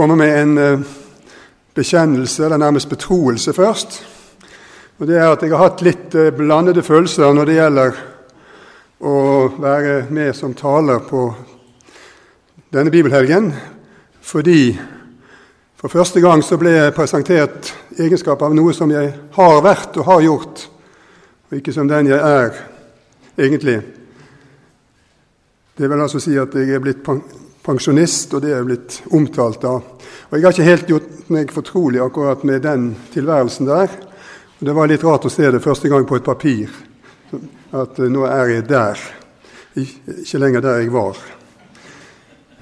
komme med en uh, bekjennelse, eller nærmest betroelse, først. Og det er at jeg har hatt litt uh, blandede følelser når det gjelder å være med som taler på denne bibelhelgen, fordi for første gang så ble jeg presentert egenskap av noe som jeg har vært og har gjort, og ikke som den jeg er egentlig. Det vil altså si at jeg er blitt pensjonist, og det er blitt omtalt da. Og Jeg har ikke helt gjort meg fortrolig akkurat med den tilværelsen der. Og Det var litt rart å se det første gang på et papir, at eh, nå er jeg der. Ikke lenger der jeg var.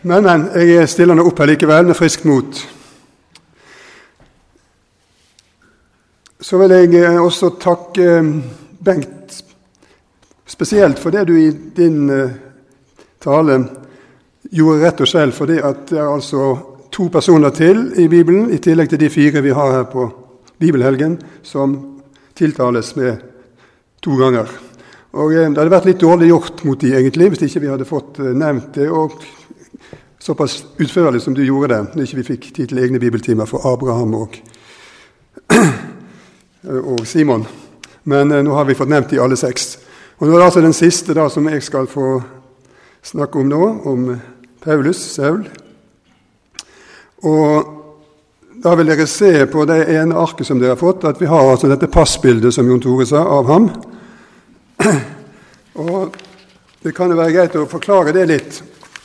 Men, men, jeg stiller nå opp her likevel med friskt mot. Så vil jeg eh, også takke eh, Bengt spesielt for det du i din tale gjorde rett og slett fordi at det er altså to personer til i Bibelen, i tillegg til de fire vi har her på bibelhelgen, som tiltales med to ganger. Og eh, Det hadde vært litt dårlig gjort mot de egentlig, hvis ikke vi hadde fått eh, nevnt det og såpass utførlig som du gjorde det, når ikke vi fikk tid til egne bibeltimer for Abraham og, og Simon. Men eh, nå har vi fått nevnt de alle seks. Og Nå er det altså den siste da som jeg skal få snakke om nå, om Paulus, Saul. Og da vil dere se på det ene arket som dere har fått, at vi har altså dette passbildet som Jon Tore sa, av ham. Og Det kan jo være greit å forklare det litt.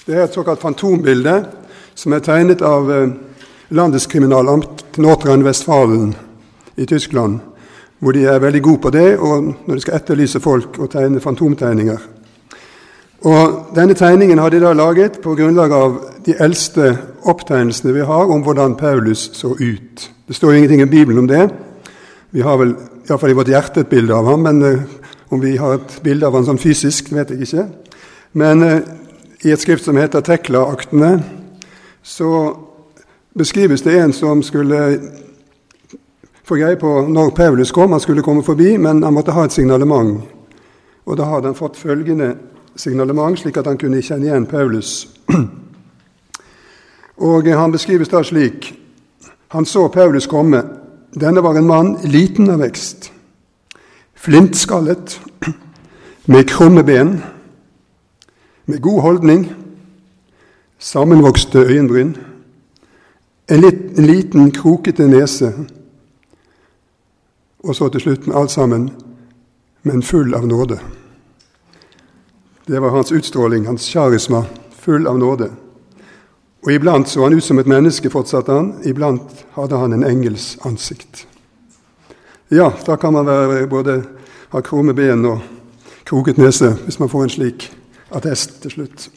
Det er et såkalt fantombilde som er tegnet av eh, Landeskriminalamt Nordrhein-Westfalen i Tyskland, hvor de er veldig gode på det, og når de skal etterlyse folk og tegne fantomtegninger. Og Denne tegningen har de da laget på grunnlag av de eldste opptegnelsene vi har om hvordan Paulus så ut. Det står ingenting i Bibelen om det. Vi har vel iallfall i vårt hjerte et bilde av ham, men uh, om vi har et bilde av ham sånn fysisk, vet jeg ikke. Men uh, i et skrift som heter Tekla-aktene, så beskrives det en som skulle få greie på når Paulus kom. Han skulle komme forbi, men han måtte ha et signalement. Og da hadde han fått følgende signalement, slik at han kunne kjenne igjen Paulus. Og Han beskrives da slik Han så Paulus komme. Denne var en mann liten av vekst, flintskallet, med krumme ben, med god holdning, sammenvokste øyenbryn, en, litt, en liten, krokete nese, og så til slutt med alt sammen, men full av nåde. Det var hans utstråling, hans sjarisma, full av nåde. Og iblant så han ut som et menneske, fortsatte han. Iblant hadde han en engels ansikt. Ja, da kan man være, både ha krumme ben og kroket nese hvis man får en slik attest til slutt.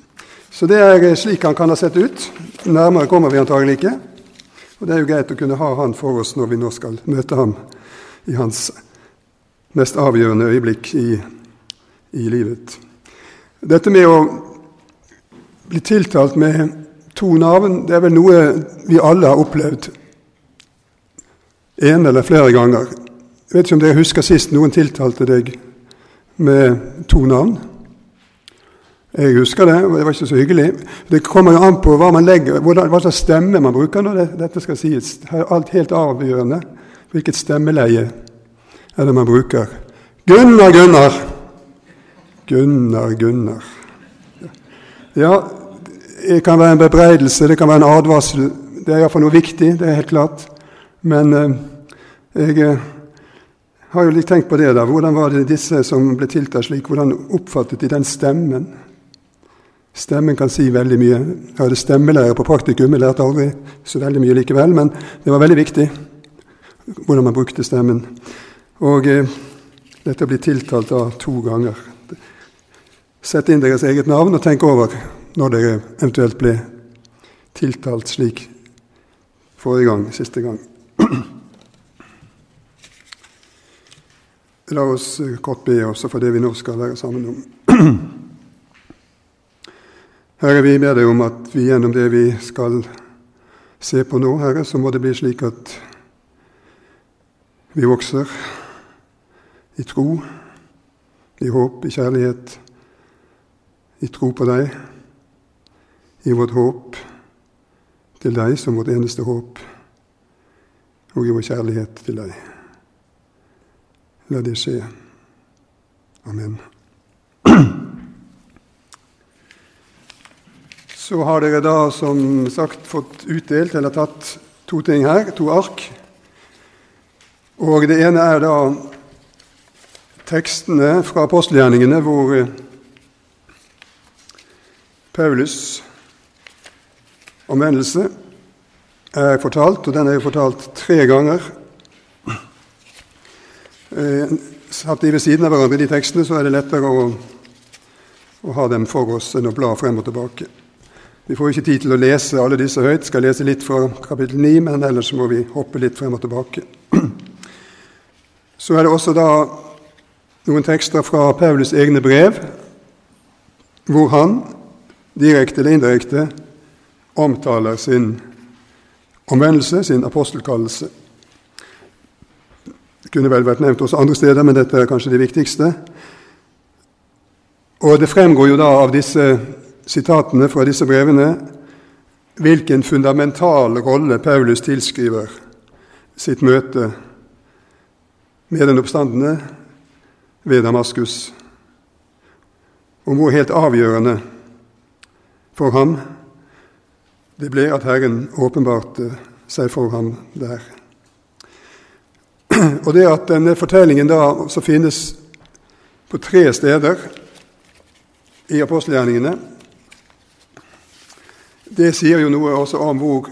Så det er slik han kan ha sett ut. Nærmere kommer vi antagelig ikke. Og det er jo greit å kunne ha han for oss når vi nå skal møte ham i hans mest avgjørende øyeblikk i, i livet. Dette med å bli tiltalt med to navn, det er vel noe vi alle har opplevd en eller flere ganger. Jeg vet ikke om dere husker sist noen tiltalte deg med to navn? Jeg husker det, og det var ikke så hyggelig. Det kommer jo an på hva man legger, hva slags stemme man bruker når det, dette skal sies. Her er alt helt avgjørende. Hvilket stemmeleie er det man bruker? Gunnar, Gunnar! Gunnar, Gunnar. Ja, det kan være en bebreidelse, det kan være en advarsel. Det er iallfall noe viktig, det er helt klart. Men eh, jeg eh, har jo litt tenkt på det. da. Hvordan var det disse som ble tiltalt slik, hvordan oppfattet de den stemmen? Stemmen kan si veldig mye. Jeg hadde stemmelære på praktikum, jeg lærte aldri så veldig mye likevel, men det var veldig viktig hvordan man brukte stemmen. Og eh, dette blir tiltalt da to ganger. Sett inn deres eget navn og tenk over når dere eventuelt ble tiltalt slik forrige gang, siste gang. La oss kort be også for det vi nå skal være sammen om. Herre, vi ber deg om at vi gjennom det vi skal se på nå, Herre, så må det bli slik at vi vokser i tro, i håp, i kjærlighet i tro på deg, i vårt håp til deg som vårt eneste håp, og i vår kjærlighet til deg. La det skje. Amen. Så har dere da som sagt fått utdelt eller tatt to ting her, to ark. Og det ene er da tekstene fra apostelgjerningene hvor eh, Paulus' omvendelse er fortalt, og den er jo fortalt tre ganger. Eh, satt de ved siden av hverandre, de tekstene, så er det lettere å, å ha dem for oss enn å bla frem og tilbake. Vi får ikke tid til å lese alle disse høyt. Skal lese litt fra kapittel 9, men ellers må vi hoppe litt frem og tilbake. Så er det også da noen tekster fra Paulus' egne brev, hvor han, direkte eller indirekte, omtaler sin omvendelse, sin apostelkallelse. Det kunne vel vært nevnt også andre steder, men dette er kanskje det viktigste. Og det fremgår jo da av disse sitatene fra disse brevene hvilken fundamental rolle Paulus tilskriver sitt møte med den oppstandende ved Damaskus, og hvor helt avgjørende for ham det ble at Herren åpenbarte seg for ham der. Og det at denne fortellingen da også finnes på tre steder i apostelgjerningene, det sier jo noe også om hvor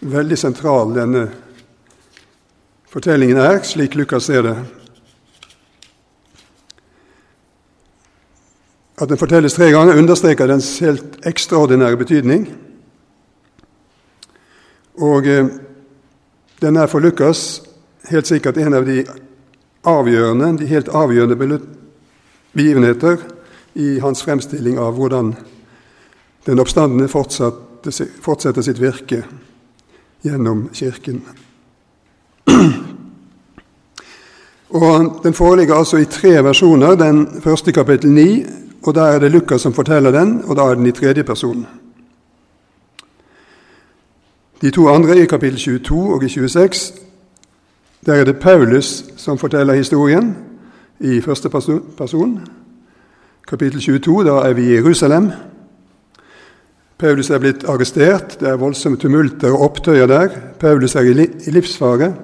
veldig sentral denne fortellingen er, slik Lukas ser det. At den fortelles tre ganger, understreker dens helt ekstraordinære betydning. Og eh, den er for Lukas helt sikkert en av de avgjørende, de helt avgjørende begivenheter i hans fremstilling av hvordan den oppstandende fortsetter sitt virke gjennom Kirken. Og Den foreligger altså i tre versjoner. Den første kapittel 9, og da er det Lukas som forteller den, og da er den i tredje person. De to andre i kapittel 22 og i 26, der er det Paulus som forteller historien i første person. Kapittel 22, da er vi i Jerusalem. Paulus er blitt arrestert, det er voldsomme tumulter og opptøyer der. Paulus er i livsfare.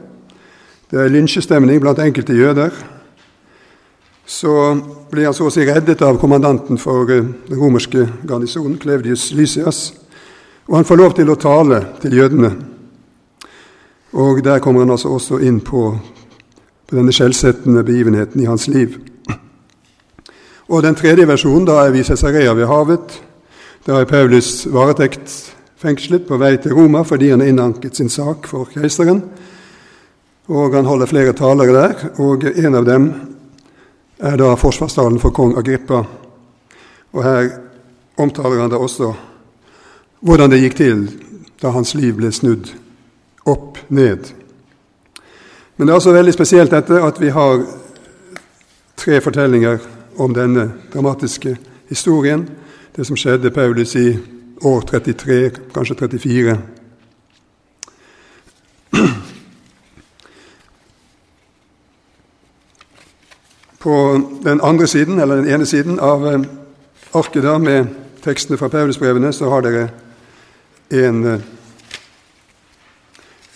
Det er lynsjestemning blant enkelte jøder. Så blir han så å si reddet av kommandanten for eh, den romerske garnisonen, Klevdius Lysias, og han får lov til å tale til jødene. Og der kommer han altså også inn på, på denne skjellsettende begivenheten i hans liv. Og den tredje versjonen, da er vi i Cesarea ved havet. Da er Paulus varetekt fengslet på vei til Roma fordi han har innanket sin sak for keiseren. Og han holder flere talere der, og en av dem er da forsvarstalen for kong Agrippa. Og her omtaler han da også hvordan det gikk til da hans liv ble snudd opp ned. Men det er også veldig spesielt dette at vi har tre fortellinger om denne dramatiske historien det som skjedde Paulus i år 33, kanskje 34. På den andre siden, eller den ene siden av eh, arket da, med tekstene fra Paulusbrevene, så har dere en eh,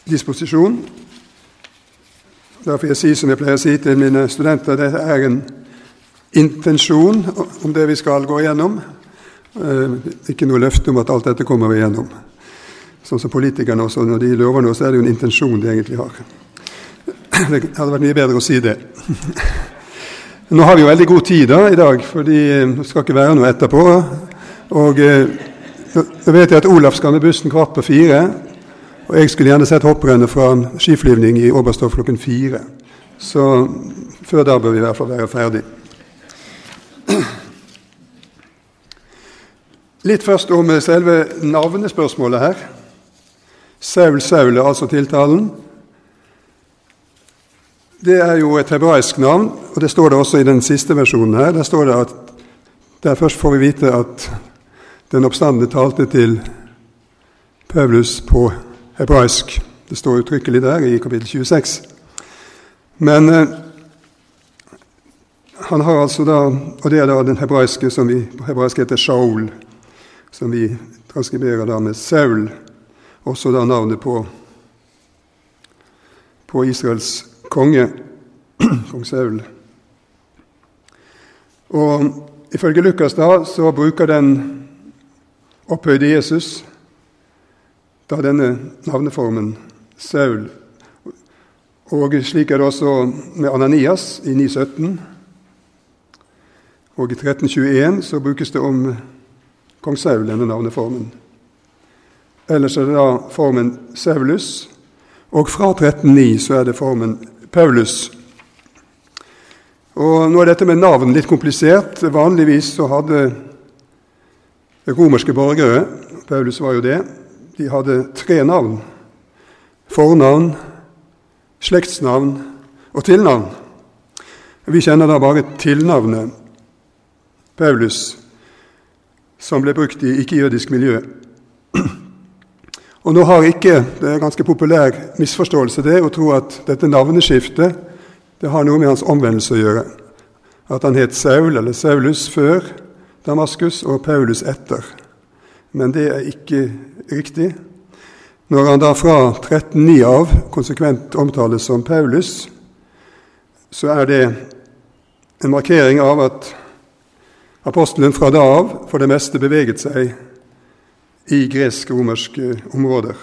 disposisjon. Derfor jeg si som jeg pleier å si til mine studenter, det er en intensjon om det vi skal gå igjennom. Eh, ikke noe løfte om at alt dette kommer vi igjennom. Sånn som politikerne også, når de lover noe, så er det jo en intensjon de egentlig har. Det hadde vært mye bedre å si det. Nå har vi jo veldig god tid da, i dag, fordi eh, det skal ikke være noe etterpå. Og eh, nå vet jeg at Olaf skal med bussen kvart på fire. Og jeg skulle gjerne sett hopprennet fra skiflyvning i Oberstdorf klokken fire. Så før da bør vi i hvert fall være ferdig. Litt først om selve navnespørsmålet her. Saul, Saul er altså tiltalen. Det er jo et hebraisk navn, og det står det også i den siste versjonen her. Der står det at der først får vi vite at den oppstandende talte til Paulus på hebraisk. Det står uttrykkelig der i kapittel 26. Men eh, han har altså da Og det er da den hebraiske som vi på hebraisk heter Shaul, som vi transkriberer da med Saul. Også da navnet på, på Israels konge, kong Saul. Og ifølge Lukas da så bruker den opphøyde Jesus da denne navneformen Saul. Og slik er det også med Ananias i 917. Og i 1321 så brukes det om kong Saul, denne navneformen. Ellers er det da formen Saulus, og fra 1309 så er det formen Paulus. Og Nå er dette med navn litt komplisert. Vanligvis så hadde romerske borgere, Paulus var jo det, de hadde tre navn. Fornavn, slektsnavn og tilnavn. Vi kjenner da bare tilnavnet Paulus, som ble brukt i ikke-jødisk miljø. Og nå har ikke, Det er en ganske populær misforståelse det, å tro at dette navneskiftet det har noe med hans omvendelse å gjøre. At han het Saul eller Saulus før Damaskus og Paulus etter. Men det er ikke riktig. Når han da fra 13.9 av konsekvent omtales som Paulus, så er det en markering av at apostelen fra da av for det meste beveget seg i gresk-romerske områder.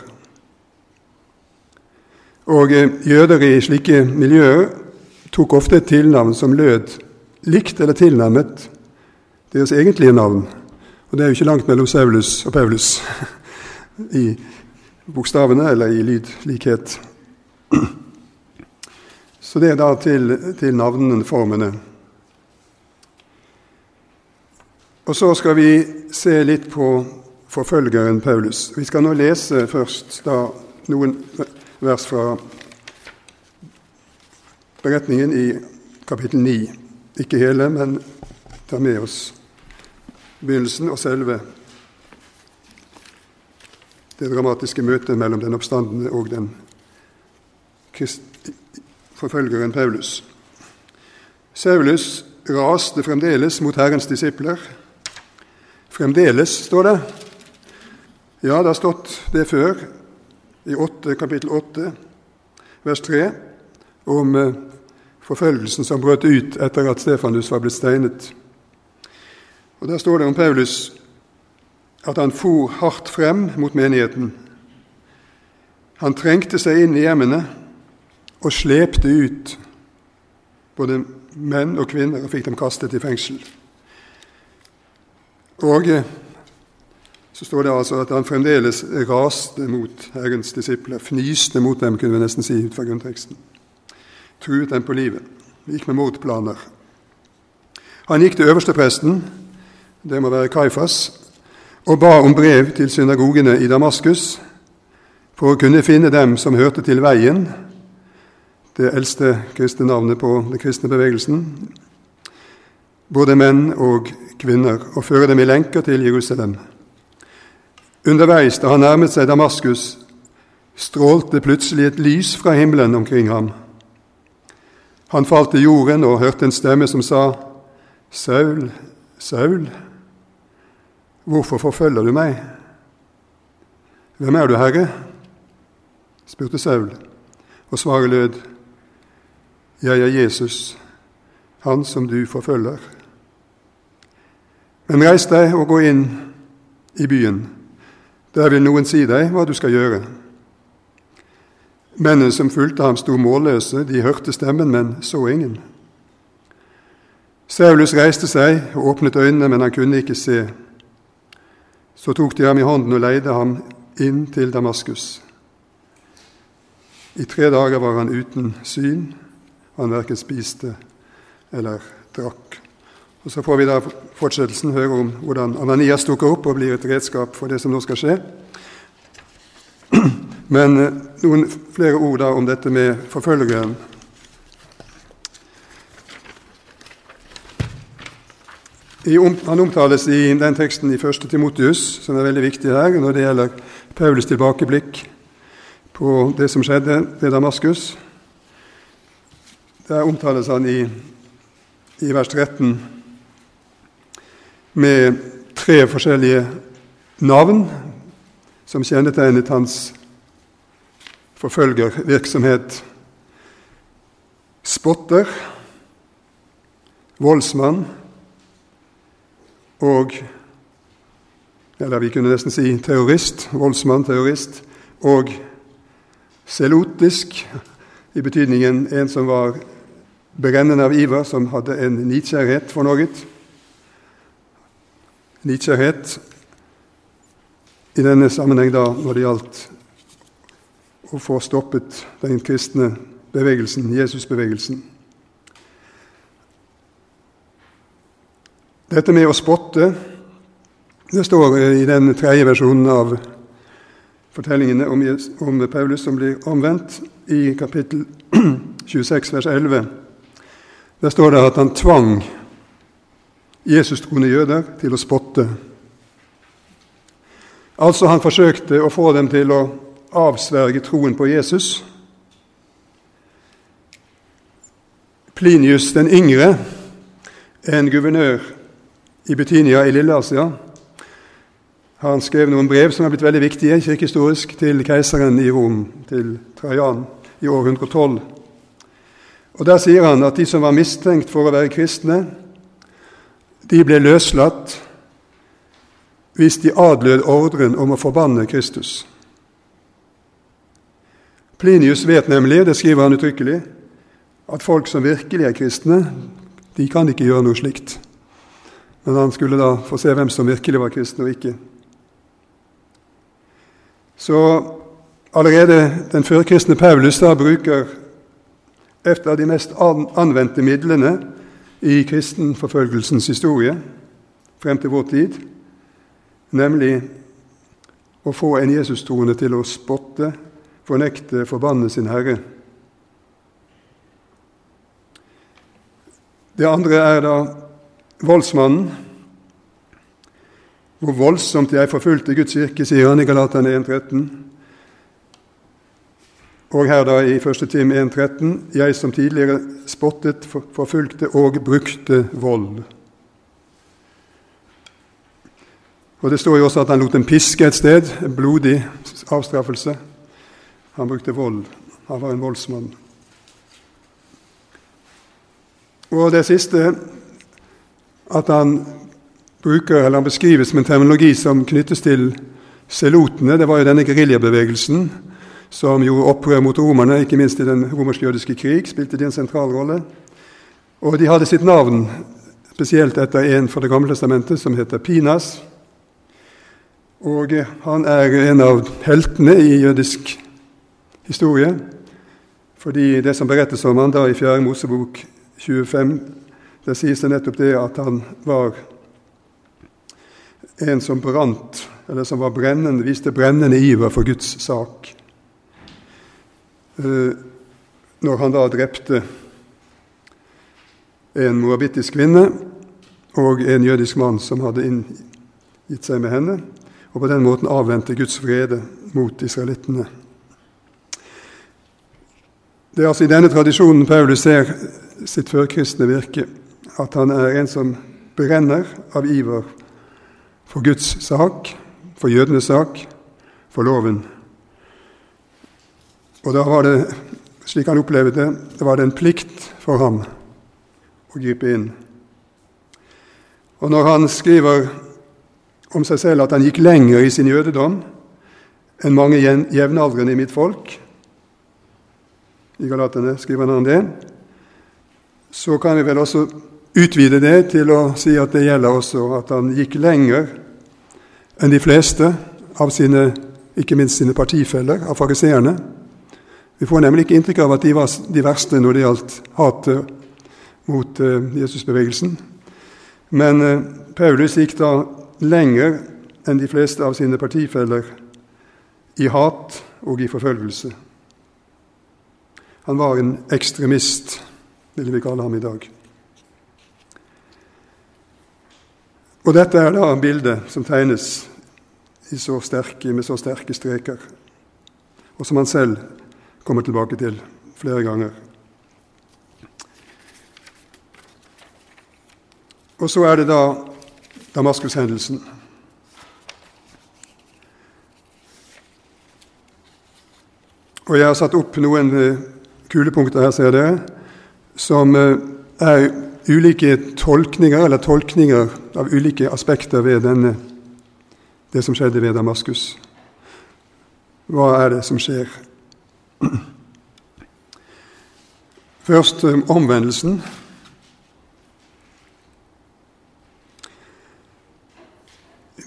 Og eh, jøder i slike miljøer tok ofte et tilnavn som lød likt eller tilnærmet deres egentlige navn. Og det er jo ikke langt mellom Saulus og Paulus i bokstavene eller i lydlikhet. Så det er da til, til navnene, formene. Og så skal vi se litt på forfølgeren Paulus. Vi skal nå lese først da noen vers fra beretningen i kapittel 9. Ikke hele, men ta med oss begynnelsen og selve det dramatiske møtet mellom den oppstandende og den forfølgeren Paulus. Saulus raste fremdeles mot Herrens disipler. Fremdeles, står det. Ja, det har stått det før, i 8, kapittel 8, vers 3, om eh, forfølgelsen som brøt ut etter at Stefanus var blitt steinet. Og Der står det om Paulus at han for hardt frem mot menigheten. Han trengte seg inn i hjemmene og slepte ut både menn og kvinner og fikk dem kastet i fengsel. Og eh, så står det altså at han fremdeles raste mot Herrens disipler, fnyste mot dem, kunne vi nesten si ut fra grunnteksten. Truet dem på livet. Gikk med mordplaner. Han gikk til øverstepresten, det må være Kaifas, og ba om brev til synagogene i Damaskus for å kunne finne dem som hørte til veien, det eldste kristne navnet på den kristne bevegelsen, både menn og kvinner, og føre dem i lenker til Jerusalem. Underveis, da han nærmet seg Damaskus, strålte plutselig et lys fra himmelen omkring ham. Han falt til jorden og hørte en stemme som sa, Saul, Saul, Hvorfor forfølger du meg? Hvem er du, Herre? spurte Saul, og svaret lød, Jeg er Jesus, han som du forfølger. Men reis deg og gå inn i byen. Der vil noen si deg hva du skal gjøre. Mennene som fulgte ham, sto målløse. De hørte stemmen, men så ingen. Saulus reiste seg og åpnet øynene, men han kunne ikke se. Så tok de ham i hånden og leide ham inn til Damaskus. I tre dager var han uten syn, han verken spiste eller drakk. Og Så får vi da fortsettelsen høre om hvordan Ananias dukker opp og blir et redskap for det som nå skal skje. Men eh, noen flere ord da om dette med forfølgeren. han omtales i den teksten i 1. Timotius, som er veldig viktig her, når det gjelder Paulus' tilbakeblikk på det som skjedde ved Damaskus. Der omtales han i, i vers 13 med tre forskjellige navn som kjennetegnet hans forfølgervirksomhet. Spotter, voldsmann og Eller vi kunne nesten si terrorist, voldsmann, terrorist, og selotisk, i betydningen en som var brennende av iver, som hadde en nidkjærhet for noe. Nidkjærhet i denne sammenheng da når det gjaldt å få stoppet den kristne bevegelsen, Jesusbevegelsen. Dette med å spotte det står i den tredje versjonen av fortellingene om, om Paulus som blir omvendt, i kapittel 26, vers 11. Der står det at han tvang Jesus-troende jøder til å spotte. Altså han forsøkte å få dem til å avsverge troen på Jesus. Plinius den yngre, en guvernør i Betynia i Lille-Asia, skrev skrevet noen brev som er blitt veldig viktige kirkehistorisk til keiseren i Rom, til Trajan, i år 112. Og Der sier han at de som var mistenkt for å være kristne, de ble løslatt hvis de adlød ordren om å forbanne Kristus. Plinius vet nemlig, det skriver han uttrykkelig, at folk som virkelig er kristne, de kan ikke gjøre noe slikt. Men han skulle da få se hvem som virkelig var kristne og ikke. Så allerede den førkristne Paulus da bruker et av de mest anvendte midlene i kristenforfølgelsens historie frem til vår tid, nemlig å få en Jesus-troende til å spotte fornekte, forbanne sin Herre. Det andre er da voldsmannen. Hvor voldsomt jeg forfulgte Guds kirke, sier han i Galatane 1,13. Og her da i 1. Tim 1,13.: Jeg som tidligere spottet, forfulgte og brukte vold. Og Det står jo også at han lot en piske et sted, en blodig avstraffelse. Han brukte vold. Han var en voldsmann. Og det siste at han bruker, eller han beskrives med en terminologi som knyttes til selotene. Det var jo denne geriljabevegelsen som gjorde opprør mot romerne, ikke minst i den romersk-jødiske krig. spilte de en sentral rolle. Og de hadde sitt navn spesielt etter en fra Det gamle testamentet som heter Pinas. Og han er en av heltene i jødisk historie. Fordi det som berettes om han da i 4. Mosebok 25, det sies det nettopp det at han var en som brant, eller som var brennende, viste brennende iver for Guds sak. Eh, når han da drepte en moabittisk kvinne og en jødisk mann som hadde inngitt seg med henne, og på den måten avvendte Guds vrede mot israelittene. Det er altså i denne tradisjonen Paulus ser sitt førkristne virke, at han er en som brenner av iver for Guds sak, for jødenes sak, for loven. Og da var det, slik han opplevde det, det var det en plikt for ham å gripe inn. Og når han skriver om seg selv at han gikk lenger i sin jødedom enn mange jevnaldrende i mitt folk, i Galaterne skriver han det, så kan vi vel også utvide det til å si at det gjelder også at han gikk lenger enn de fleste av sine, ikke minst sine partifeller, av fariseerne. Vi får nemlig ikke inntrykk av at de var de verste når det gjaldt hatet mot uh, Jesusbevegelsen. Men uh, Paulus gikk da lenger enn de fleste av sine partifeller i hat og i forfølgelse. Han var en ekstremist, ville vi kalle ham i dag. Og Dette er da bildet som tegnes så sterke, med så sterke streker, og som han selv kommer tilbake til flere ganger. Og så er det da Damaskus-hendelsen. Og jeg har satt opp noen eh, kulepunkter her, ser dere, som eh, er ulike tolkninger, eller tolkninger av ulike aspekter ved denne, det som skjedde ved Damaskus. Hva er det som skjer? Først omvendelsen.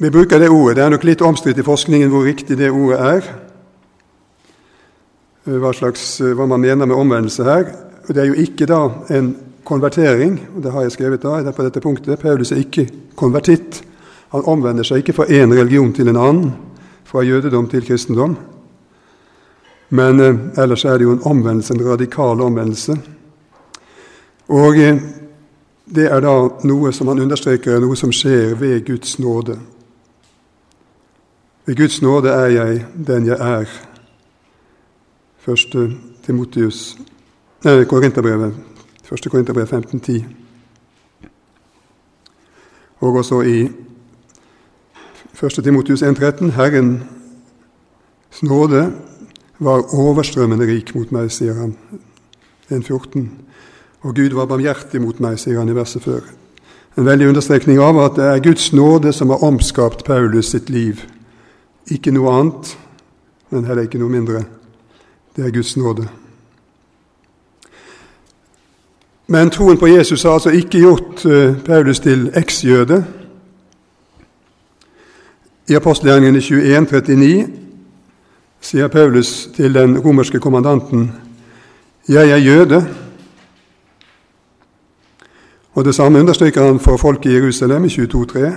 Vi bruker det ordet. Det er nok litt omstridt i forskningen hvor riktig det ordet er. Eh, hva, slags, eh, hva man mener med omvendelse her. Det er jo ikke da en konvertering, og det har jeg skrevet da på dette punktet. Paulus er ikke konvertitt. Han omvender seg ikke fra én religion til en annen, fra jødedom til kristendom. Men eh, ellers er det jo en omvendelse, en radikal omvendelse. Og eh, det er da noe som han understreker noe som skjer ved Guds nåde. Ved Guds nåde er jeg den jeg er. Første Timotius, nei, Korinterbrevet, første Korinterbrev 15.10. Og også i 1. Timotius 1,13.: Herrens nåde var overstrømmende rik mot meg, sier han. 1,14. Og Gud var barmhjertig mot meg, sier han i verset før. En veldig understrekning av at det er Guds nåde som har omskapt Paulus sitt liv. Ikke noe annet, men heller ikke noe mindre. Det er Guds nåde. Men troen på Jesus har altså ikke gjort eh, Paulus til eksjøde. I apostelgjerningene 21, 39 sier Paulus til den romerske kommandanten, 'Jeg er jøde'. Og Det samme understreker han for folk i Jerusalem i 22,3.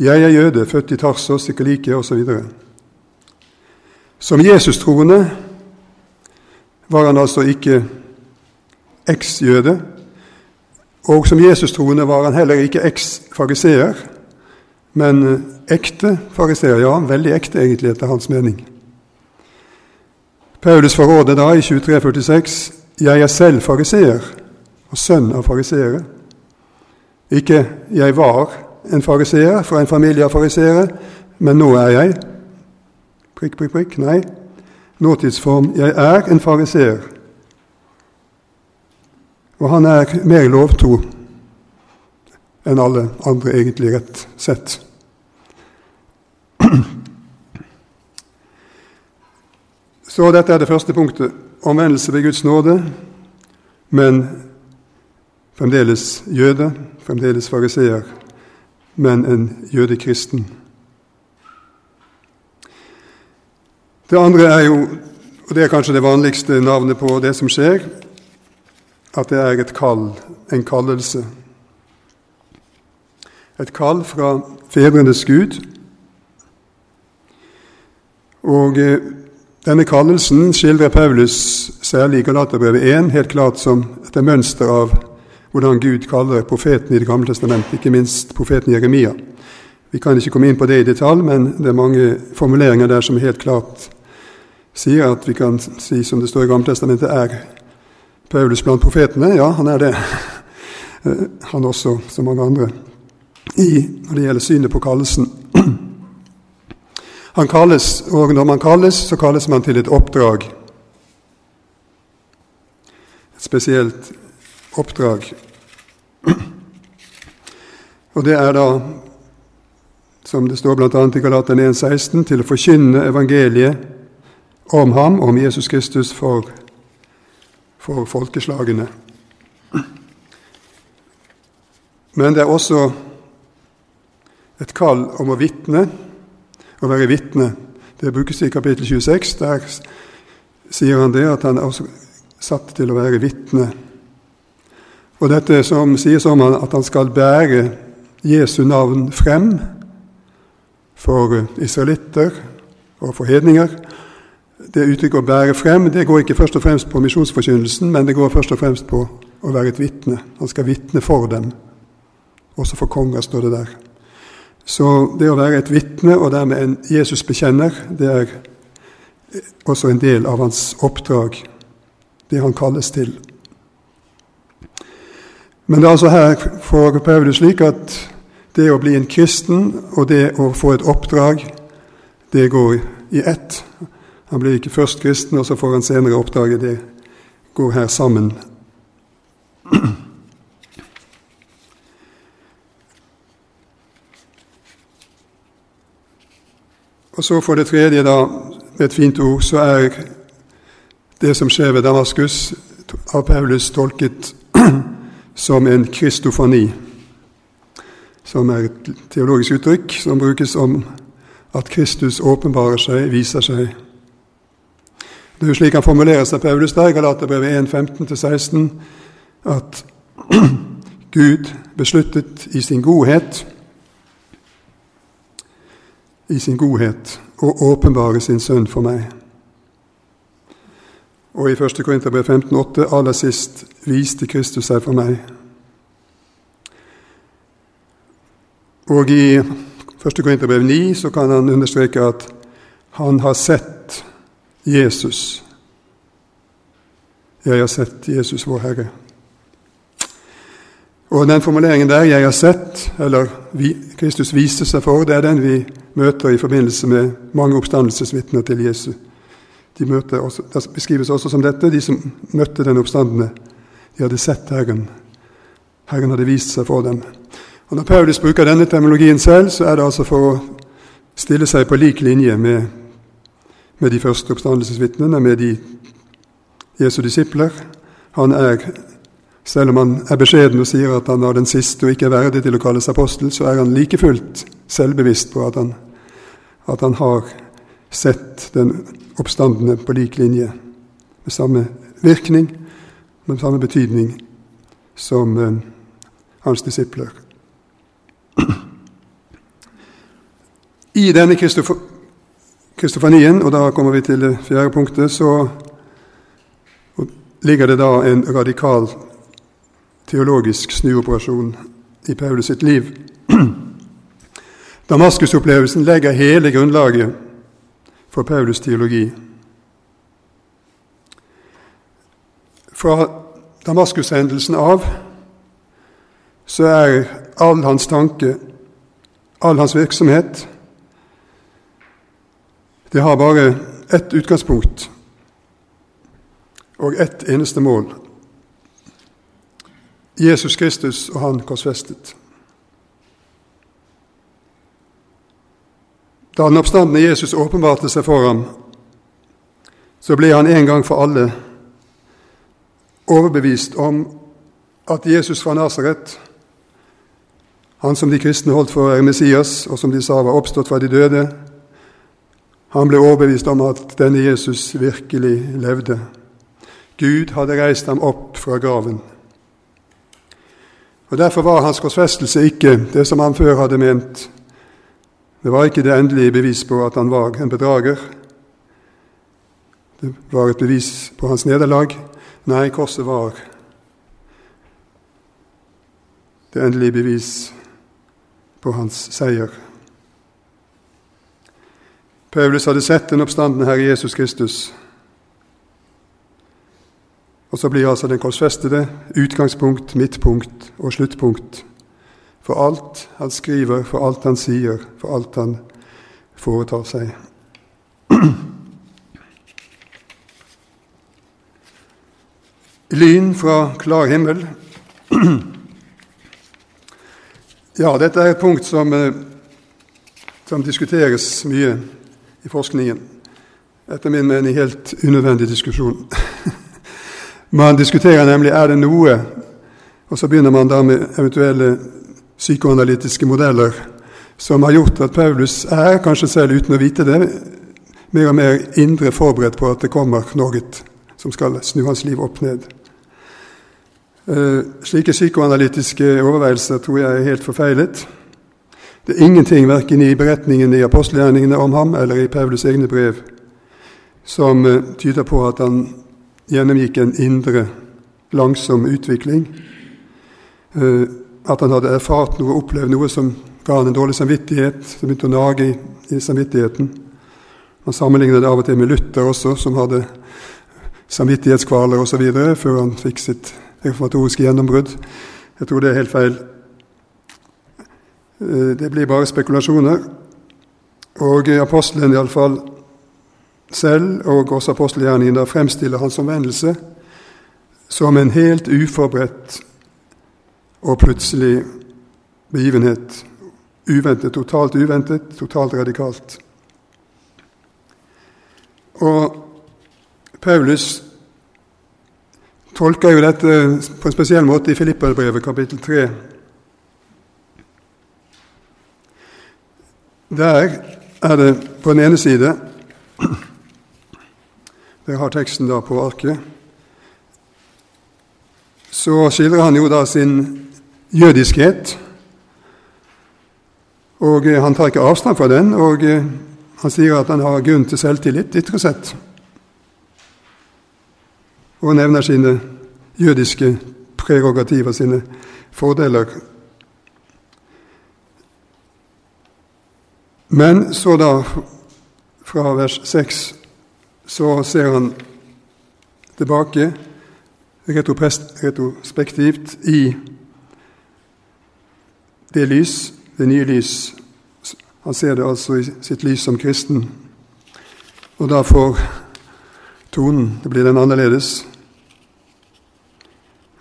'Jeg er jøde, født i Tarsos, Sikalikia' osv. Som Jesus-troende var han altså ikke eks-jøde. Og som Jesus-troende var han heller ikke eks-fariseer, men ekte fariseer. Ja, veldig ekte, egentlig, etter hans mening. Paulus forråder da i 23,46.: Jeg er selv fariseer og sønn av fariseere. Ikke 'jeg var en fariseer fra en familie av fariseere, men nå er jeg'. Prikk, prikk, prikk. Nei. Nåtidsform 'jeg er en fariseer'. Og han er mer lovtro enn alle andre, egentlig, rett sett. Så dette er det første punktet. Omvendelse ved Guds nåde, men fremdeles jøde, fremdeles fariseer, men en jødekristen. Det andre er jo, og det er kanskje det vanligste navnet på det som skjer, at det er et kall, en kallelse. Et kall fra fedrenes Gud. Og eh, denne kallelsen skildrer Paulus særlig i Galaterbrevet 1 helt klart som et mønster av hvordan Gud kaller profeten i Det gamle testamentet, ikke minst profeten Jeremia. Vi kan ikke komme inn på det i detalj, men det er mange formuleringer der som helt klart sier at vi kan si, som det står i Gamletestamentet, er Paulus blant profetene. Ja, han er det. Han også, som mange andre, i, når det gjelder synet på kallelsen. Han kalles, og når man kalles, så kalles man til et oppdrag. Et spesielt oppdrag. Og det er da, som det står bl.a. i Galaterne 1,16, til å forkynne evangeliet om ham, om Jesus Kristus, for, for folkeslagene. Men det er også et kall om å vitne å være vitne. Det brukes i kapittel 26. Der sier han det at han er også satt til å være vitne. Og dette som sies om han, at han skal bære Jesu navn frem for israelitter og for hedninger. Det uttrykket 'å bære frem' det går ikke først og fremst på misjonsforkynnelsen, men det går først og fremst på å være et vitne. Han skal vitne for dem. Også for konger, står det der. Så det å være et vitne og dermed en Jesus-bekjenner, det er også en del av hans oppdrag, det han kalles til. Men det er altså her for Paulus slik at det å bli en kristen og det å få et oppdrag, det går i ett. Han blir ikke først kristen, og så får han senere oppdraget. Det går her sammen. Og så for det tredje, da, med et fint ord, så er det som skjer ved Damaskus, av Paulus tolket som en kristofani, som er et teologisk uttrykk som brukes om at Kristus åpenbarer seg, viser seg. Det er jo slik han formulerer seg, Paulus, der, Galaterbrevet 1.15-16, at Gud besluttet i sin godhet i sin godhet og åpenbare sin sønn for meg. Og i 1. Korinterbrev 15,8 aller sist viste Kristus seg for meg. Og i 1. Korinterbrev 9 så kan han understreke at han har sett Jesus. Jeg har sett Jesus, vår Herre. Og den formuleringen der 'jeg har sett', eller Kristus viste seg for, det er den vi møter i forbindelse med mange oppstandelsesvitner til Jesus. De også, det beskrives også som dette. De som møtte den oppstandende, de hadde sett Herren. Herren hadde vist seg for dem. Og Når Paulus bruker denne terminologien selv, så er det altså for å stille seg på lik linje med, med de første oppstandelsesvitnene, med de Jesu disipler. Han er, selv om han er beskjeden og sier at han er den siste og ikke er verdig til å kalles apostel, så er han like fullt selvbevisst på at han, at han har sett den oppstandende på lik linje, med samme virkning, med samme betydning som eh, hans disipler. I denne kristofanien, og da kommer vi til det fjerde punktet, så ligger det da en radikal teologisk snuoperasjon i Paulus sitt liv. Damaskus-opplevelsen legger hele grunnlaget for Paulus' teologi. Fra Damaskus-hendelsen av så er all hans tanke, all hans virksomhet Det har bare ett utgangspunkt og ett eneste mål. Jesus Kristus og Han korsfestet. Da den oppstandende Jesus åpenbarte seg for ham, så ble han en gang for alle overbevist om at Jesus fra Nasaret, han som de kristne holdt for Messias, og som de sa var oppstått fra de døde, han ble overbevist om at denne Jesus virkelig levde. Gud hadde reist ham opp fra graven. Og Derfor var hans korsfestelse ikke det som han før hadde ment det var ikke det endelige bevis på at han var en bedrager. Det var et bevis på hans nederlag. Nei, korset var det endelige bevis på hans seier. Paulus hadde sett den oppstandende Herre Jesus Kristus. Og så blir altså den korsfestede utgangspunkt, midtpunkt og sluttpunkt for alt han skriver, for alt han sier, for alt han foretar seg. Lyn fra klar himmel. Ja, dette er et punkt som, eh, som diskuteres mye i forskningen. Etter min mening helt unødvendig diskusjon. Man diskuterer nemlig er det noe Og så begynner man da med eventuelle psykoanalytiske modeller som har gjort at Paulus er, kanskje selv uten å vite det, mer og mer indre forberedt på at det kommer noe som skal snu hans liv opp ned. Uh, slike psykoanalytiske overveielser tror jeg er helt forfeilet. Det er ingenting verken i beretningen i apostelgjerningene om ham eller i Paulus egne brev som uh, tyder på at han gjennomgikk en indre, langsom utvikling. Uh, at han hadde erfart noe, opplevd noe som ga han en dårlig samvittighet som begynte å nage i, i samvittigheten. Han sammenlignet det av og til med Luther også, som hadde samvittighetskvaler osv. før han fikk sitt reformatoriske gjennombrudd. Jeg tror det er helt feil. Eh, det blir bare spekulasjoner. Og apostelen iallfall selv, og også apostelgjerningen, fremstiller hans omvendelse som en helt uforberedt og plutselig begivenhet. Uventet, totalt uventet, totalt radikalt. Og Paulus tolker jo dette på en spesiell måte i Filipperbrevet kapittel 3. Der er det på den ene side Dere har teksten da på arket. Så skildrer han jo da sin jødiskhet. Og han tar ikke avstand fra den, og han sier at han har grunn til selvtillit, ytre sett og nevner sine jødiske prerogativer, sine fordeler. Men så da, fra vers 6, så ser han tilbake retrospektivt i det lys, det nye lys. Han ser det altså i sitt lys som kristen. Og da får tonen det blir den annerledes.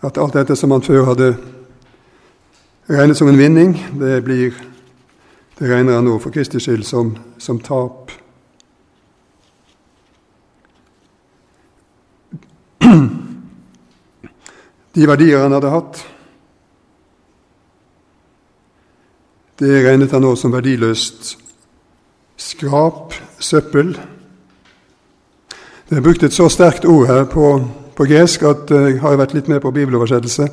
At alt dette som han før hadde regnet som en vinning, det blir det regner han nå for Kristi skyld som, som tap. De verdier han hadde hatt, det regnet han nå som verdiløst skrap, søppel. Det er brukt et så sterkt ord her på, på gresk at eh, jeg har vært litt med på bibeloversettelse.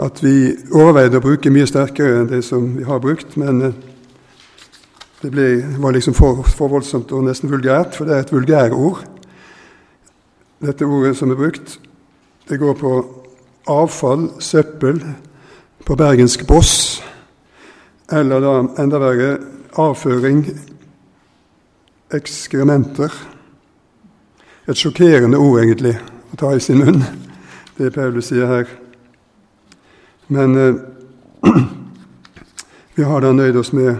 At vi overveide å bruke mye sterkere enn det som vi har brukt. Men eh, det ble, var liksom for, for voldsomt og nesten vulgært, for det er et vulgærord. Dette ordet som er brukt, det går på avfall, søppel, på bergensk boss. Eller da enda verre avføring, ekskrementer. Et sjokkerende ord, egentlig, å ta i sin munn, det Paulus sier her. Men eh, vi har da nøyd oss med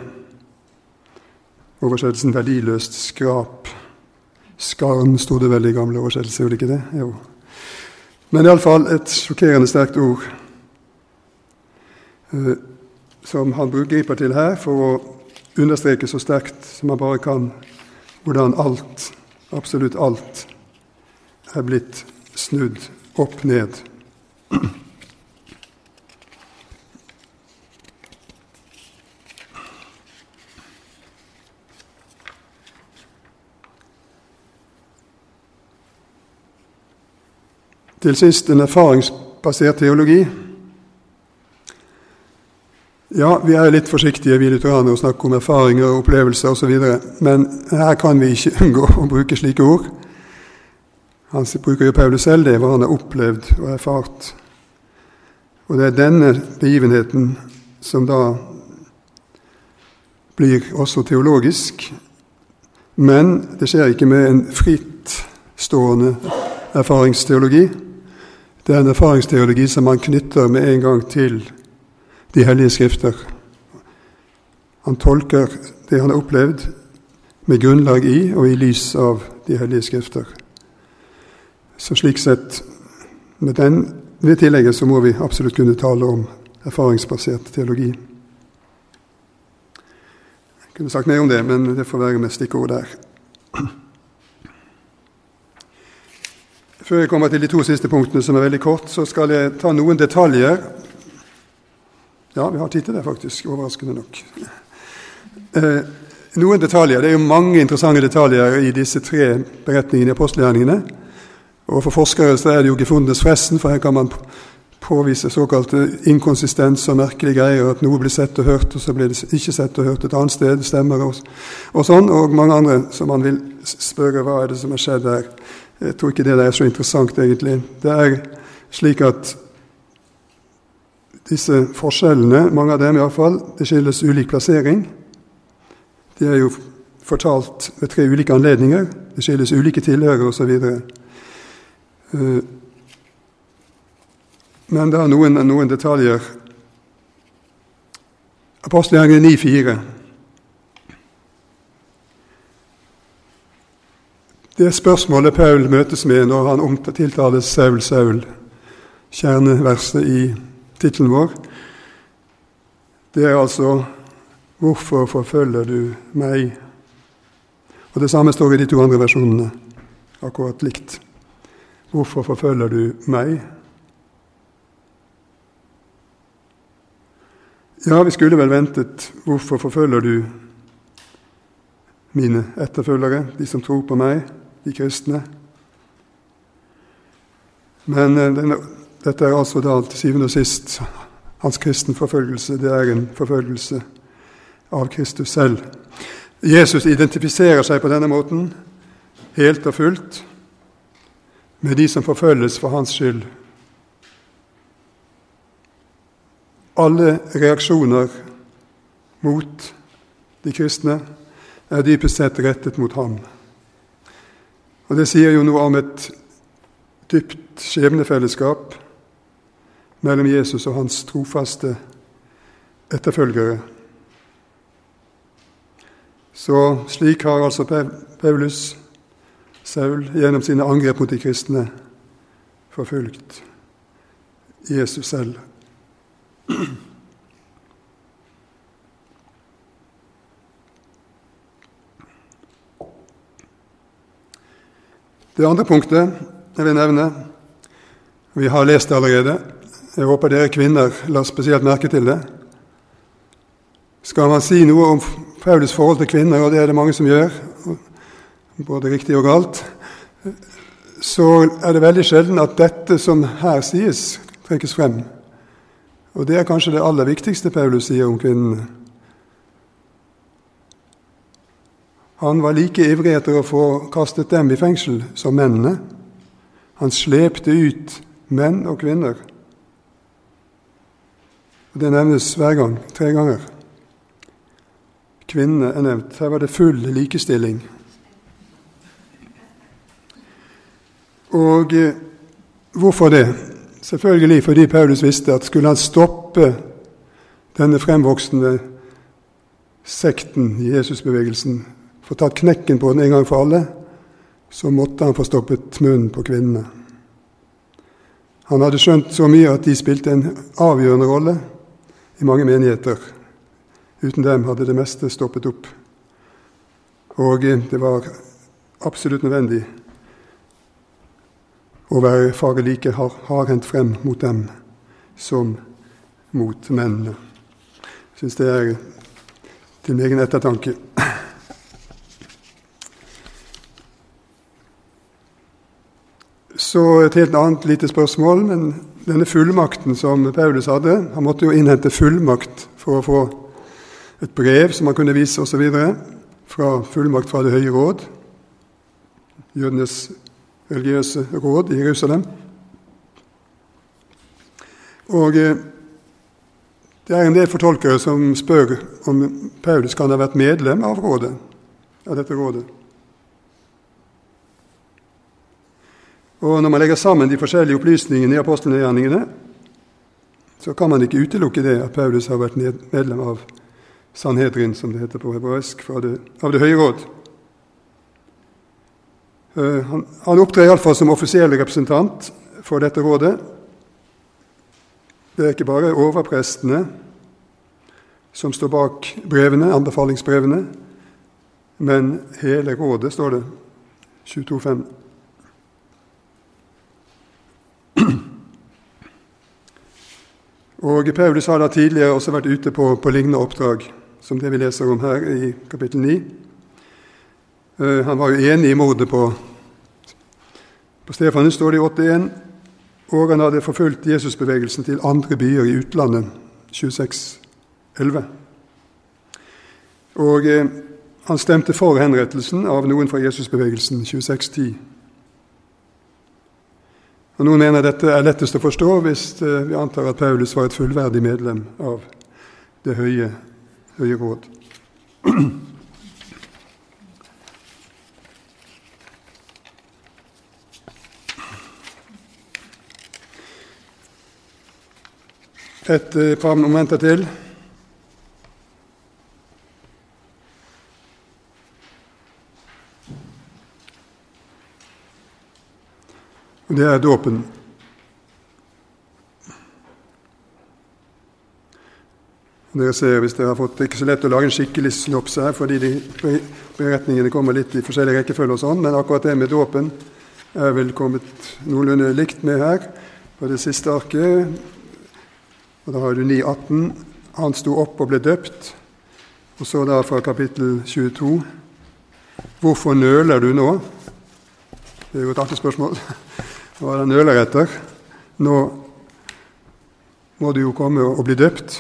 oversettelsen 'verdiløst skrap'. Skarn sto det vel i gamle oversettelser, gjorde det ikke det? Jo. Men iallfall et sjokkerende sterkt ord eh, som han griper til her for å understreke så sterkt som han bare kan hvordan alt, absolutt alt, er blitt snudd opp ned. Til sist en erfaringsbasert teologi. Ja, vi er litt forsiktige vi lutheranere å snakke om erfaringer og opplevelser osv., men her kan vi ikke unngå å bruke slike ord. Han bruker jo Paulus selv det, hva han har opplevd og erfart. Og det er denne begivenheten som da blir også teologisk. Men det skjer ikke med en frittstående erfaringsteologi. Det er en erfaringsteologi som man knytter med en gang til de hellige skrifter. Han tolker det han har opplevd, med grunnlag i og i lys av de hellige skrifter. Så slik sett, med den, det tillegget, så må vi absolutt kunne tale om erfaringsbasert teologi. Jeg kunne sagt mer om det, men det får være med stikkord der. Før jeg kommer til de to siste punktene, som er veldig kort, så skal jeg ta noen detaljer. Ja, vi har tid til det, faktisk. Overraskende nok. Eh, noen detaljer. Det er jo mange interessante detaljer i disse tre beretningene i apostelgjerningene. Og For forskere så er det jo gefundenes fressen, for her kan man påvise såkalte inkonsistens og merkelige greier. At noe blir sett og hørt, og så blir det ikke sett og hørt et annet sted. Stemmer og, og sånn. Og mange andre som man vil spørre hva er det som har skjedd der. Jeg tror ikke det er så interessant, egentlig. Det er slik at disse forskjellene, mange av dem iallfall, det skyldes ulik plassering. De er jo fortalt ved tre ulike anledninger. Det skyldes ulike tilhørere osv. Uh, men det er noen, noen detaljer. Apostelgjengen 9,4. Det spørsmålet Paul møtes med når han tiltales Saul, Saul, kjerneverset i tittelen vår, det er altså 'Hvorfor forfølger du meg?' Og Det samme står i de to andre versjonene, akkurat likt. 'Hvorfor forfølger du meg?' Ja, vi skulle vel ventet 'Hvorfor forfølger du mine etterfølgere, de som tror på meg, de kristne?' Men eh, denne, dette er altså da til syvende og sist hans kristenforfølgelse. Det er en forfølgelse av Kristus selv. Jesus identifiserer seg på denne måten helt og fullt med de som forfølges for hans skyld. Alle reaksjoner mot de kristne er dypest sett rettet mot ham. Og Det sier jo noe om et dypt skjebnefellesskap mellom Jesus og hans trofaste etterfølgere. Så slik har altså Paulus, Saul, gjennom sine angrep mot de kristne forfulgt Jesus selv. Det andre punktet jeg vil nevne Vi har lest det allerede. Jeg håper dere kvinner la spesielt merke til det. Skal man si noe om Paulus forhold til kvinner, og det er det mange som gjør, både riktig og galt, så er det veldig sjelden at dette som her sies, trekkes frem. Og det er kanskje det aller viktigste Paulus sier om kvinnene. Han var like ivrig etter å få kastet dem i fengsel som mennene. Han slepte ut menn og kvinner. Det nevnes hver gang, tre ganger. Kvinnene er nevnt. Her var det full likestilling. Og eh, hvorfor det? Selvfølgelig fordi Paulus visste at skulle han stoppe denne fremvoksende sekten i Jesusbevegelsen, få tatt knekken på den en gang for alle, så måtte han få stoppet munnen på kvinnene. Han hadde skjønt så mye at de spilte en avgjørende rolle i mange menigheter. Uten dem hadde det meste stoppet opp. Og det var absolutt nødvendig å være faget like hardhendt frem mot dem som mot mennene. Jeg syns det er til egen ettertanke. Så et helt annet lite spørsmål. Men denne fullmakten som Paulus hadde Han måtte jo innhente fullmakt for å få et brev som han kunne vise osv. Fra fullmakt fra Det høye råd, jødenes religiøse råd i Jerusalem. Og eh, det er en del fortolkere som spør om Paulus kan ha vært medlem av rådet, av dette rådet. Og Når man legger sammen de forskjellige opplysningene i apostelgjerningene, så kan man ikke utelukke det at Paulus har vært medlem av Sanhedrin, som det heter på hebraisk, av Det høye råd. Eh, han, han opptrer iallfall som offisiell representant for dette rådet. Det er ikke bare overprestene som står bak brevene, anbefalingsbrevene, men hele rådet, står det. 22.5. Og Paulus har da tidligere også vært ute på, på lignende oppdrag, som det vi leser om her i kapittel 9. Eh, han var jo enig i mordet på, på Stefanus, står det i 8.1, og han hadde forfulgt Jesusbevegelsen til andre byer i utlandet, 26.11. Og eh, han stemte for henrettelsen av noen fra Jesusbevegelsen, 26.10. Og Noen mener dette er lettest å forstå hvis eh, vi antar at Paulus var et fullverdig medlem av Det høye, høye råd. Et eh, par momenter til. Det er dåpen. Dere ser hvis dere har fått, Det er ikke så lett å lage en skikkelig synopse her, fordi de beretningene kommer litt i forskjellig rekkefølge, og sånn, men akkurat det med dåpen er vel kommet noenlunde likt med her på det siste arket. Og Da har du 9.18. Han sto opp og ble døpt. Og så da fra kapittel 22. Hvorfor nøler du nå? Det er jo et artig spørsmål. Hva det nøler etter? Nå må du jo komme og bli døpt.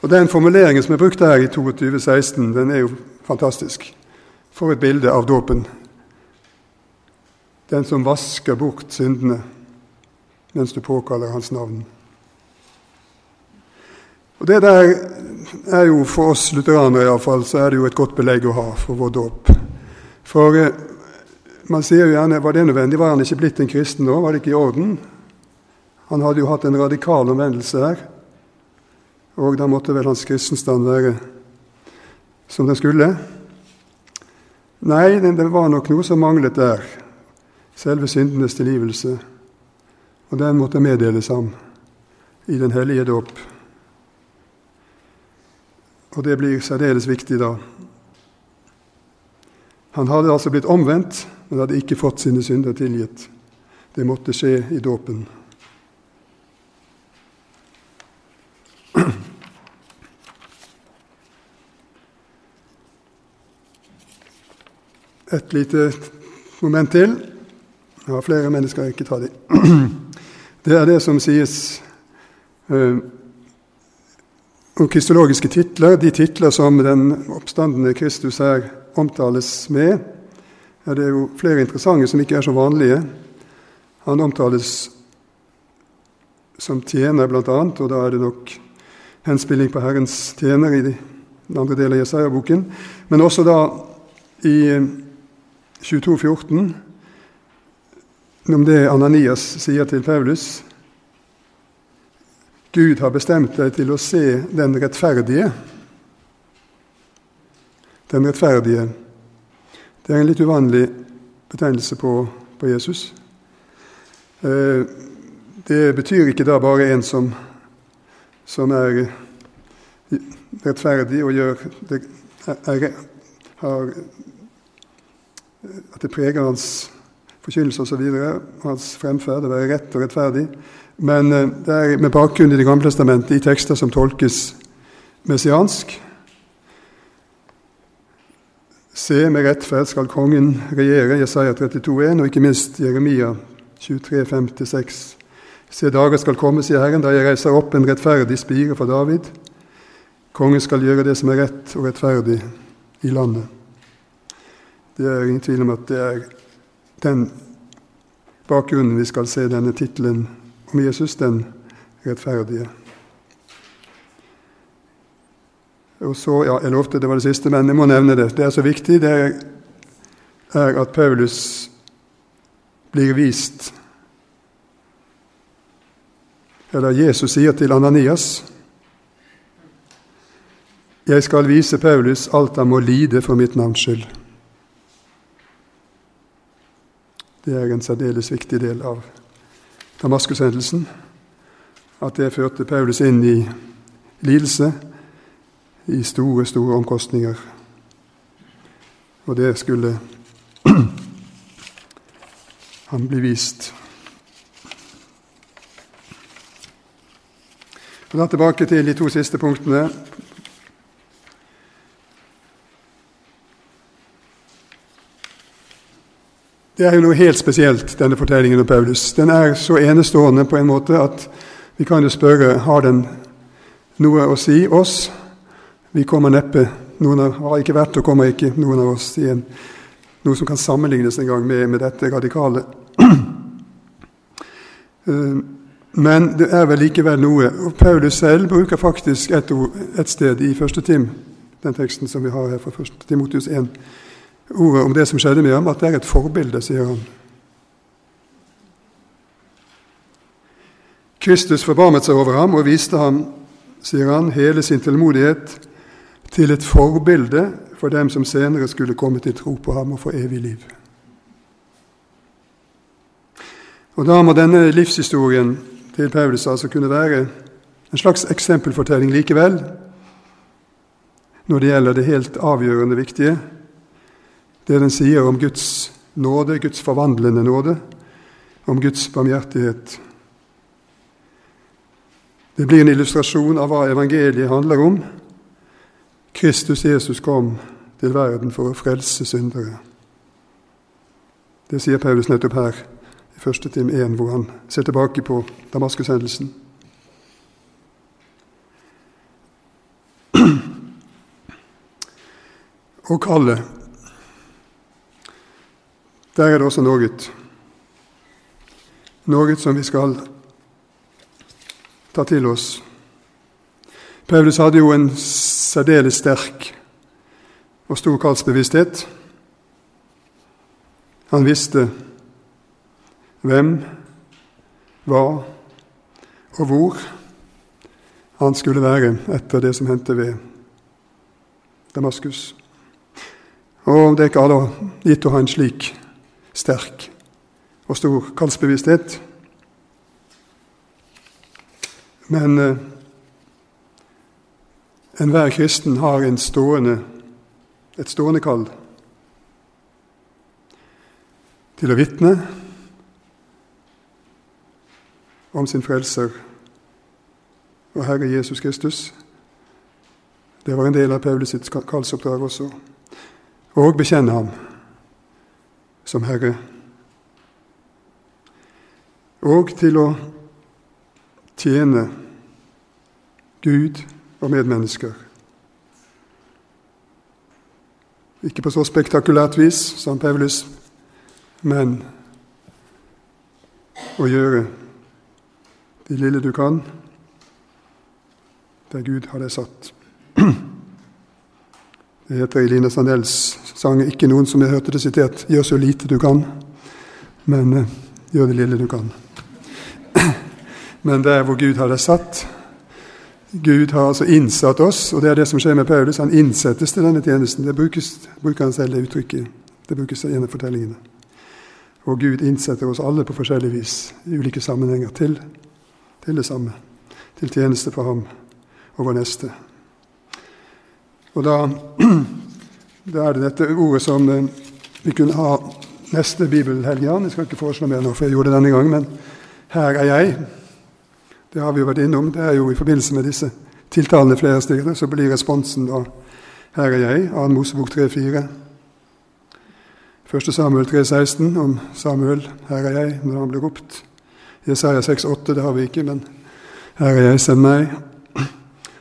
Og Den formuleringen som er brukt her i 2216, den er jo fantastisk. For et bilde av dåpen. Den som vasker bort syndene mens du påkaller hans navn. Og Det der er jo for oss lutheranere iallfall, så er det jo et godt belegg å ha for vår dåp. For eh, man sier jo gjerne var det nødvendig? Var han ikke blitt en kristen nå? Var det ikke i orden? Han hadde jo hatt en radikal omvendelse her, og da måtte vel hans kristenstand være som den skulle? Nei, det var nok noe som manglet der. Selve syndenes tilgivelse. Og den måtte meddeles ham i den hellige dåp. Og det blir særdeles viktig da. Han hadde altså blitt omvendt, men hadde ikke fått sine synder tilgitt. Det måtte skje i dåpen. Et lite moment til. Jeg har flere, men jeg skal ikke ta dem. Det er det som sies eh, om kristologiske titler, de titler som den oppstandende Kristus her omtales med. Ja, det er jo flere interessante som ikke er så vanlige. Han omtales som tjener, bl.a., og da er det nok henspilling på Herrens tjener i den andre delen av Jesaja-boken. Men også da i 2214 om det Ananias sier til Paulus. Gud har bestemt deg til å se den rettferdige. Den rettferdige. Det er en litt uvanlig betegnelse på, på Jesus. Eh, det betyr ikke da bare en som, som er rettferdig og gjør det, er, har, At det preger hans forkynnelse osv. Hans fremferd, å være rett og rettferdig. Men eh, det er med bakgrunn i Det gamle testamentet, i tekster som tolkes messiansk. Se, med rettferd skal kongen regjere, Jesaja 32,1, og ikke minst Jeremia 23, 5-6. Se, dager skal komme, sier Herren, da jeg reiser opp en rettferdig spire for David. Kongen skal gjøre det som er rett og rettferdig i landet. Det er ingen tvil om at det er den bakgrunnen vi skal se denne tittelen om Jesus, den rettferdige. Og så, ja, Jeg lovte det var det siste, men jeg må nevne det. Det er så viktig. Det er at Paulus blir vist Eller Jesus sier til Ananias Jeg skal vise Paulus alt han må lide for mitt navns skyld. Det er en særdeles viktig del av Damaskushendelsen. At det førte Paulus inn i lidelse, i store, store omkostninger. Og det skulle han bli vist. Og da tilbake til de to siste punktene. Det er jo noe helt spesielt, denne fortellingen om Paulus. Den er så enestående på en måte at vi kan jo spørre har den noe å si oss. Vi kommer neppe Noen av, har ikke vært og kommer ikke noen av oss i en, noe som kan sammenlignes en gang med, med dette radikale Eh, men det er vel likevel noe. og Paulus selv bruker faktisk et, et sted i første tim, den teksten som vi har her fra 1. Timotius 1, ordet om det som skjedde med ham, at det er et forbilde, sier han. Kristus forbarmet seg over ham og viste ham, sier han, hele sin tålmodighet til et forbilde for dem som senere skulle komme til tro på ham og få evig liv. Og Da må denne livshistorien til Paulus altså kunne være en slags eksempelfortelling likevel, når det gjelder det helt avgjørende viktige, det den sier om Guds nåde, Guds forvandlende nåde, om Guds barmhjertighet. Det blir en illustrasjon av hva evangeliet handler om. Kristus Jesus kom til verden for å frelse syndere. Det sier Paulus nettopp her i første time 1, hvor han ser tilbake på Damaskus-hendelsen. Og kallet. Der er det også noe. Noe som vi skal ta til oss. Paulus hadde jo en særdeles sterk og stor kallsbevissthet. Han visste hvem, hva og hvor han skulle være etter det som hendte ved Damaskus. Og det er ikke alle gitt å ha en slik sterk og stor kallsbevissthet. Men eh, enhver kristen har en stående, et stående kall til å vitne om sin frelser og Herre Jesus Kristus. Det var en del av Paulus sitt kallsoppdrag også. Og bekjenne ham som Herre. Og til å tjene Gud og medmennesker. Ikke på så spektakulært vis som Paulus, men å gjøre det lille du kan, der Gud har deg satt. Det heter i Line Sandels sang ikke noen som jeg hørte det sitert 'Gjør så lite du kan', men uh, gjør det lille du kan. Men der hvor Gud har deg satt Gud har altså innsatt oss, og det er det som skjer med Paulus. Han innsettes til denne tjenesten. Det brukes, bruker han selv det uttrykket. Det brukes av fortellingene. Og Gud innsetter oss alle på forskjellig vis i ulike sammenhenger til til det samme. Til tjeneste for ham og vår neste. Og da, da er det dette ordet som eh, vi kunne ha neste bibelhelgen. Jeg skal ikke foreslå mer nå, for jeg gjorde det denne gangen. Men 'her er jeg', det har vi jo vært innom. Det er jo i forbindelse med disse tiltalene flere steder, så blir responsen da 'Her er jeg', 2. Mosebok 3,4. 1. Samuel 3,16 om Samuel, 'Her er jeg', når han blir ropt. Jesaja 6,8, det har vi ikke, men her er jeg, send meg.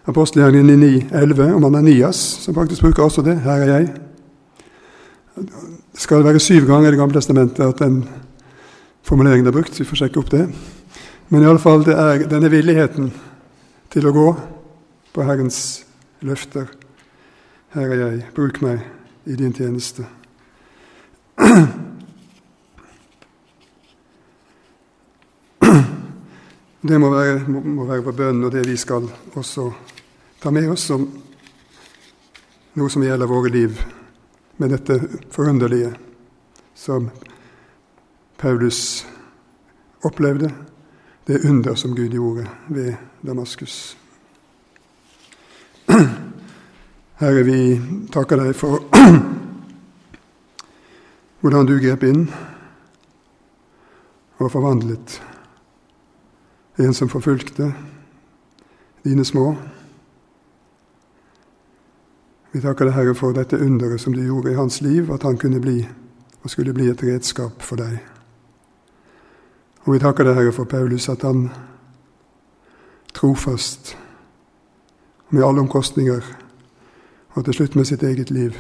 Apostelgjerningen 9,11 om Ananias, som faktisk bruker også det. Her er jeg. Det skal være syv ganger i Det gamle testamentet at den formuleringen er brukt. Vi får sjekke opp det. Men iallfall, det er denne villigheten til å gå på Herrens løfter. Her er jeg, bruk meg i din tjeneste. Det må være, må være vår bønn, og det vi skal også ta med oss som noe som gjelder våre liv, med dette forunderlige som Paulus opplevde, det under som Gud gjorde ved Damaskus. Herre, vi takker deg for hvordan du grep inn og forvandlet en som forfulgte dine små. Vi takker deg, Herre, for dette underet som du gjorde i hans liv, at han kunne bli og skulle bli et redskap for deg. Og vi takker deg, Herre, for Paulus, at han trofast, med alle omkostninger, og til slutt med sitt eget liv,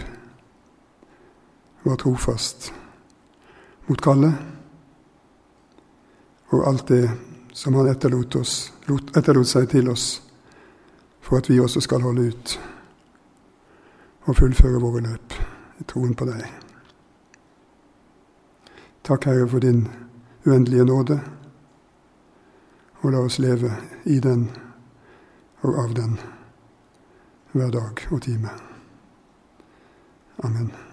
var trofast mot kallet og alt det som han etterlot, oss, etterlot seg til oss, for at vi også skal holde ut og fullføre våre løp i troen på deg. Takk, Herre, for din uendelige nåde, og la oss leve i den og av den hver dag og time. Amen.